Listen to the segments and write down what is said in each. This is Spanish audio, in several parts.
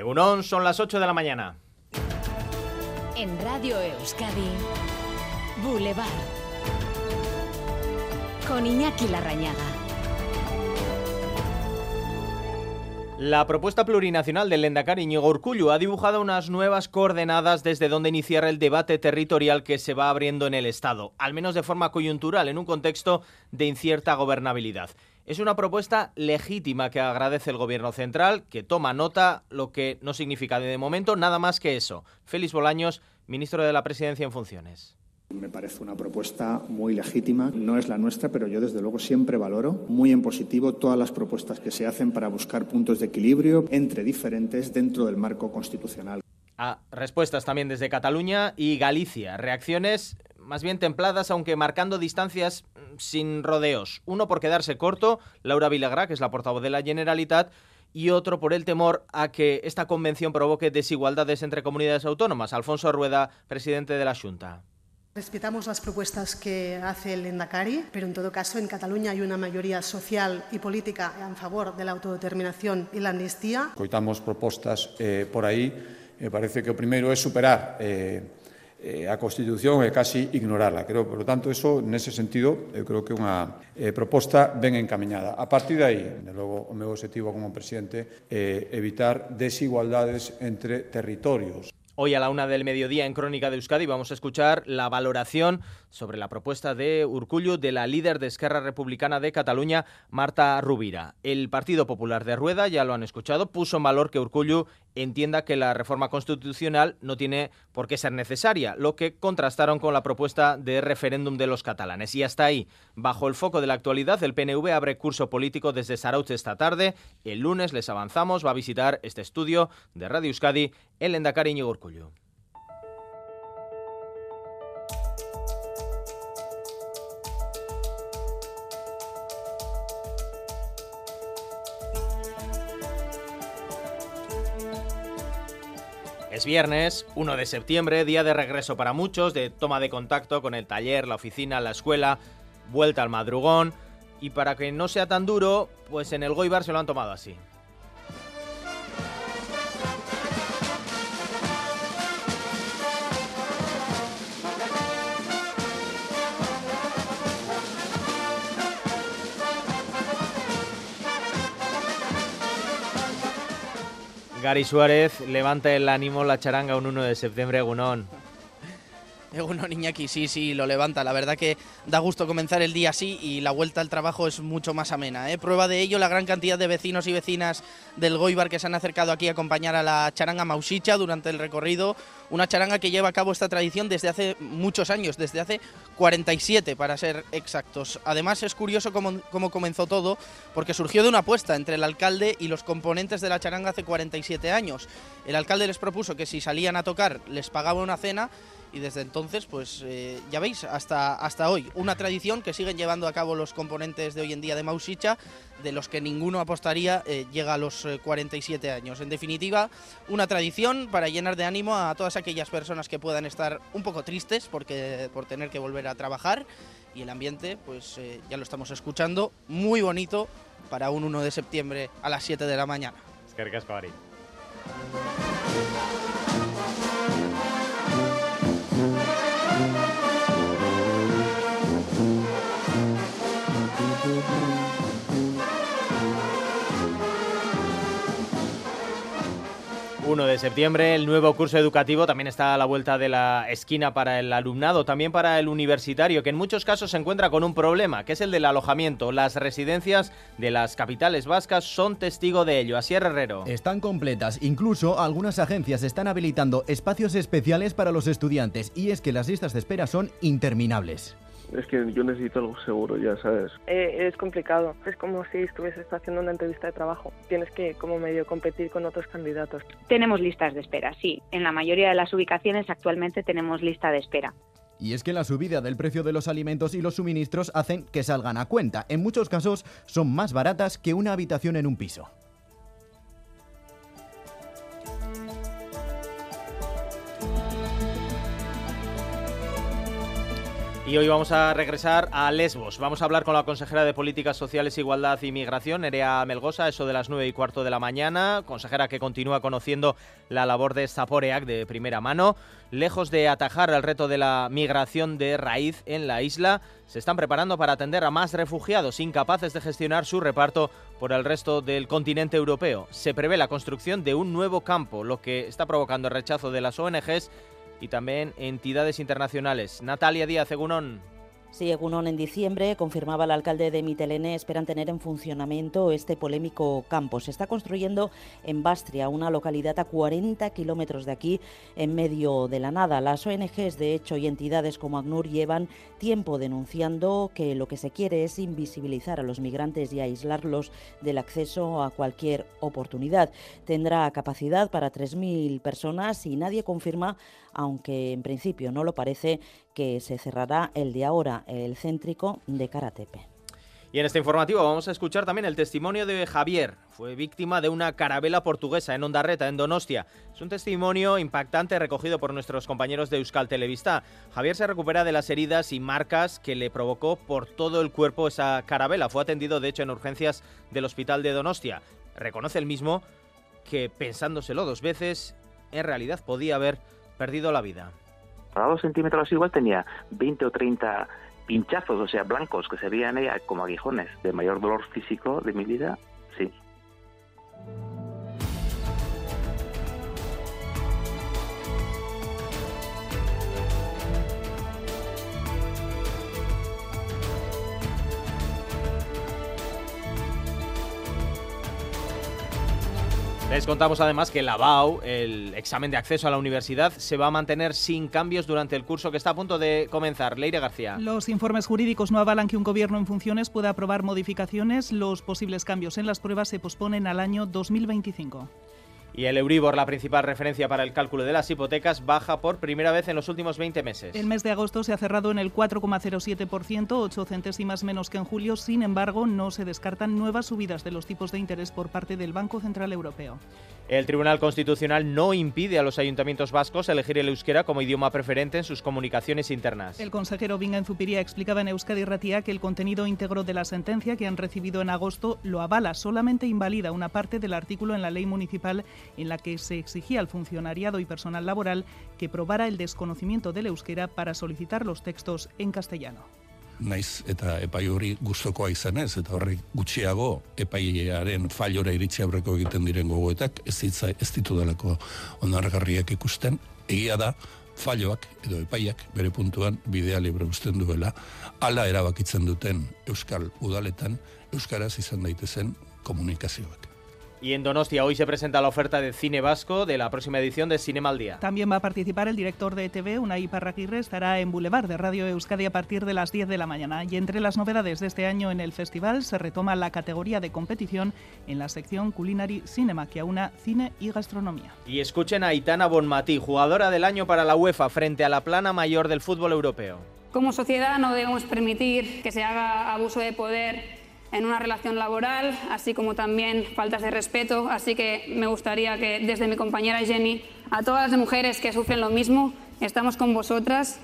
Egunon, son las 8 de la mañana. En Radio Euskadi, Boulevard. Con Iñaki Larrañaga. La propuesta plurinacional del Lendakari Íñigo Urcullu ha dibujado unas nuevas coordenadas desde donde iniciar el debate territorial que se va abriendo en el Estado, al menos de forma coyuntural, en un contexto de incierta gobernabilidad. Es una propuesta legítima que agradece el Gobierno central, que toma nota, lo que no significa de momento nada más que eso. Félix Bolaños, ministro de la Presidencia en funciones. Me parece una propuesta muy legítima, no es la nuestra, pero yo desde luego siempre valoro muy en positivo todas las propuestas que se hacen para buscar puntos de equilibrio entre diferentes dentro del marco constitucional. Ah, respuestas también desde Cataluña y Galicia. Reacciones más bien templadas, aunque marcando distancias sin rodeos. Uno por quedarse corto, Laura Vilagrá, que es la portavoz de la Generalitat, y otro por el temor a que esta convención provoque desigualdades entre comunidades autónomas. Alfonso Rueda, presidente de la Junta. Respetamos las propuestas que hace el Endacari, pero en todo caso en Cataluña hay una mayoría social y política en favor de la autodeterminación y la amnistía. Coitamos propostas eh, por aí, me parece que o primeiro é superar eh, eh, a Constitución e casi ignorarla. Creo, por lo tanto, eso, nese sentido, eu creo que é unha eh, proposta ben encaminhada. A partir de aí, de logo, o meu objetivo como presidente é eh, evitar desigualdades entre territorios. Hoy a la una del mediodía en Crónica de Euskadi vamos a escuchar la valoración sobre la propuesta de Urcullu de la líder de Esquerra Republicana de Cataluña, Marta Rubira. El Partido Popular de Rueda, ya lo han escuchado, puso en valor que Urcullu entienda que la reforma constitucional no tiene por qué ser necesaria, lo que contrastaron con la propuesta de referéndum de los catalanes. Y hasta ahí, bajo el foco de la actualidad, el PNV abre curso político desde Saraut esta tarde. El lunes les avanzamos, va a visitar este estudio de Radio Euskadi el Endacari Íñigo. Es viernes, 1 de septiembre, día de regreso para muchos, de toma de contacto con el taller, la oficina, la escuela, vuelta al madrugón. Y para que no sea tan duro, pues en el Goibar se lo han tomado así. Gary Suárez levanta el ánimo la charanga un 1 de septiembre, Gunón. Egunon Iñaki, sí, sí, lo levanta. La verdad que da gusto comenzar el día así y la vuelta al trabajo es mucho más amena. ¿eh? Prueba de ello la gran cantidad de vecinos y vecinas del Goibar que se han acercado aquí a acompañar a la charanga Mausicha durante el recorrido. Una charanga que lleva a cabo esta tradición desde hace muchos años, desde hace 47 para ser exactos. Además es curioso cómo, cómo comenzó todo, porque surgió de una apuesta entre el alcalde y los componentes de la charanga hace 47 años. El alcalde les propuso que si salían a tocar les pagaba una cena y desde entonces, pues eh, ya veis, hasta, hasta hoy, una tradición que siguen llevando a cabo los componentes de hoy en día de Mausicha, de los que ninguno apostaría eh, llega a los eh, 47 años. En definitiva, una tradición para llenar de ánimo a todas aquellas personas que puedan estar un poco tristes porque, por tener que volver a trabajar y el ambiente, pues eh, ya lo estamos escuchando, muy bonito para un 1 de septiembre a las 7 de la mañana. Es que Mm-hmm. ...1 de septiembre, el nuevo curso educativo también está a la vuelta de la esquina para el alumnado, también para el universitario, que en muchos casos se encuentra con un problema, que es el del alojamiento. Las residencias de las capitales vascas son testigo de ello. Así es, Herrero. Están completas, incluso algunas agencias están habilitando espacios especiales para los estudiantes y es que las listas de espera son interminables. Es que yo necesito algo seguro, ya sabes. Eh, es complicado. Es como si estuvieses haciendo una entrevista de trabajo. Tienes que, como medio, competir con otros candidatos. Tenemos listas de espera, sí. En la mayoría de las ubicaciones actualmente tenemos lista de espera. Y es que la subida del precio de los alimentos y los suministros hacen que salgan a cuenta. En muchos casos son más baratas que una habitación en un piso. Y hoy vamos a regresar a Lesbos. Vamos a hablar con la consejera de Políticas Sociales, Igualdad y Migración, Nerea Melgosa, eso de las nueve y cuarto de la mañana. Consejera que continúa conociendo la labor de Zaporeac de primera mano. Lejos de atajar el reto de la migración de raíz en la isla, se están preparando para atender a más refugiados incapaces de gestionar su reparto por el resto del continente europeo. Se prevé la construcción de un nuevo campo, lo que está provocando el rechazo de las ONGs y también entidades internacionales. Natalia Díaz, Egunon. Sí, Egunon en diciembre confirmaba el alcalde de Mitelene esperan tener en funcionamiento este polémico campo. Se está construyendo en Bastria, una localidad a 40 kilómetros de aquí, en medio de la nada. Las ONGs, de hecho, y entidades como ACNUR llevan tiempo denunciando que lo que se quiere es invisibilizar a los migrantes y aislarlos del acceso a cualquier oportunidad. Tendrá capacidad para 3.000 personas y nadie confirma aunque en principio no lo parece, que se cerrará el de ahora, el céntrico de Karatepe. Y en este informativo vamos a escuchar también el testimonio de Javier. Fue víctima de una carabela portuguesa en Ondarreta, en Donostia. Es un testimonio impactante recogido por nuestros compañeros de Euskal Televista. Javier se recupera de las heridas y marcas que le provocó por todo el cuerpo esa carabela. Fue atendido, de hecho, en urgencias del hospital de Donostia. Reconoce el mismo que, pensándoselo dos veces, en realidad podía haber perdido la vida. A dos centímetros igual tenía 20 o 30 pinchazos, o sea, blancos, que se veían ella como aguijones. De mayor dolor físico de mi vida, sí. Les contamos además que la BAU, el examen de acceso a la universidad, se va a mantener sin cambios durante el curso que está a punto de comenzar. Leire García. Los informes jurídicos no avalan que un gobierno en funciones pueda aprobar modificaciones. Los posibles cambios en las pruebas se posponen al año 2025. Y el Euribor, la principal referencia para el cálculo de las hipotecas, baja por primera vez en los últimos 20 meses. El mes de agosto se ha cerrado en el 4,07%, 8 centésimas menos que en julio. Sin embargo, no se descartan nuevas subidas de los tipos de interés por parte del Banco Central Europeo. El Tribunal Constitucional no impide a los ayuntamientos vascos elegir el euskera como idioma preferente en sus comunicaciones internas. El consejero Vinga Zupiría explicaba en Euskadi Ratia que el contenido íntegro de la sentencia que han recibido en agosto lo avala, solamente invalida una parte del artículo en la ley municipal en la que se exigía al funcionariado y personal laboral que probara el desconocimiento del euskera para solicitar los textos en castellano. naiz eta epai hori gustokoa izanez eta horrek gutxiago epaiaren fallora iritsi aurreko egiten diren gogoetak ez ditza ez ditudalako onargarriak ikusten. Egia da falloak edo epaiak bere puntuan bidea libre usten duela. Hala erabakitzen duten euskal udaletan euskaraz izan daitezen komunikazioak Y en Donostia hoy se presenta la oferta de cine vasco de la próxima edición de Cinema al Día. También va a participar el director de ETV, Unai Parraguirre, estará en Boulevard de Radio Euskadi a partir de las 10 de la mañana. Y entre las novedades de este año en el festival se retoma la categoría de competición en la sección Culinary Cinema, que aúna cine y gastronomía. Y escuchen a Aitana Bonmatí, jugadora del año para la UEFA frente a la plana mayor del fútbol europeo. Como sociedad no debemos permitir que se haga abuso de poder en una relación laboral, así como también faltas de respeto. Así que me gustaría que desde mi compañera Jenny, a todas las mujeres que sufren lo mismo, estamos con vosotras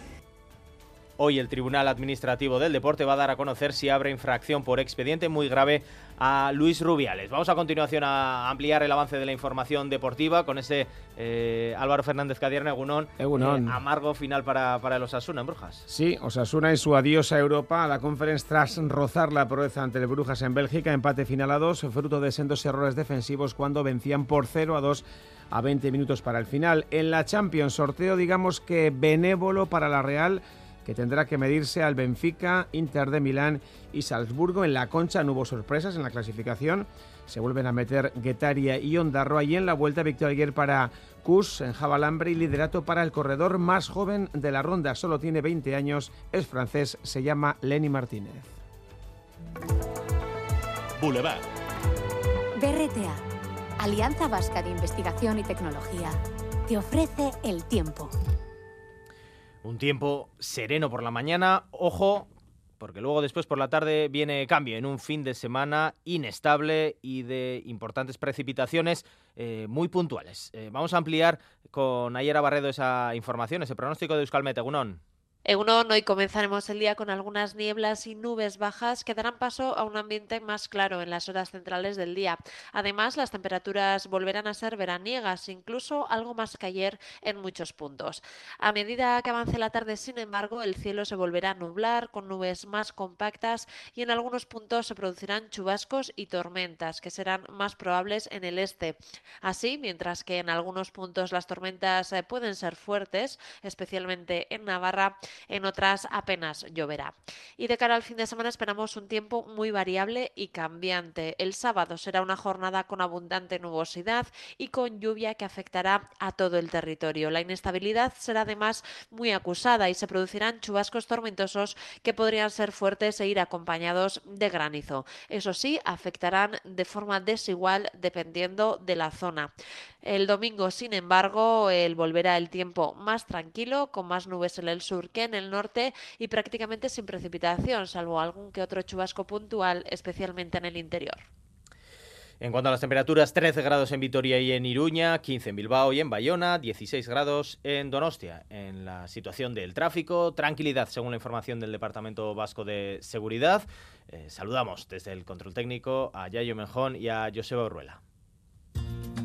Hoy el Tribunal Administrativo del Deporte va a dar a conocer si abre infracción por expediente muy grave a Luis Rubiales. Vamos a continuación a ampliar el avance de la información deportiva con ese eh, Álvaro Fernández Cadierna, Egunón, Egunon. Eh, amargo final para, para el Osasuna en Brujas. Sí, Osasuna y su adiós a Europa a la Conference tras rozar la proeza ante el Brujas en Bélgica, empate final a dos, fruto de sendos errores defensivos cuando vencían por 0 a 2 a 20 minutos para el final. En la Champions, sorteo digamos que benévolo para la Real que tendrá que medirse al Benfica, Inter de Milán y Salzburgo. En la concha no hubo sorpresas en la clasificación. Se vuelven a meter Guetaria y Ondarroa y en la vuelta victoria ayer para Cus en Javalambre y liderato para el corredor más joven de la ronda. Solo tiene 20 años, es francés, se llama Lenny Martínez. Boulevard. BRTA, Alianza Vasca de Investigación y Tecnología, te ofrece el tiempo. Un tiempo sereno por la mañana, ojo, porque luego después por la tarde viene cambio en un fin de semana inestable y de importantes precipitaciones eh, muy puntuales. Eh, vamos a ampliar con Ayera Barredo esa información, ese pronóstico de Euskalmet, Egunon. Egunon, hoy comenzaremos el día con algunas nieblas y nubes bajas que darán paso a un ambiente más claro en las horas centrales del día. Además, las temperaturas volverán a ser veraniegas, incluso algo más que ayer en muchos puntos. A medida que avance la tarde, sin embargo, el cielo se volverá a nublar con nubes más compactas y en algunos puntos se producirán chubascos y tormentas que serán más probables en el este. Así, mientras que en algunos puntos las tormentas eh, pueden ser fuertes, especialmente en Navarra, en otras apenas lloverá. Y de cara al fin de semana esperamos un tiempo muy variable y cambiante. El sábado será una jornada con abundante nubosidad y con lluvia que afectará a todo el territorio. La inestabilidad será además muy acusada y se producirán chubascos tormentosos que podrían ser fuertes e ir acompañados de granizo. Eso sí, afectarán de forma desigual dependiendo de la zona. El domingo, sin embargo, el volverá el tiempo más tranquilo, con más nubes en el sur que en el norte y prácticamente sin precipitación, salvo algún que otro chubasco puntual, especialmente en el interior. En cuanto a las temperaturas, 13 grados en Vitoria y en Iruña, 15 en Bilbao y en Bayona, 16 grados en Donostia. En la situación del tráfico, tranquilidad según la información del Departamento Vasco de Seguridad. Eh, saludamos desde el control técnico a Yayo Mejón y a Joseba Urruela.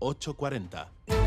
840.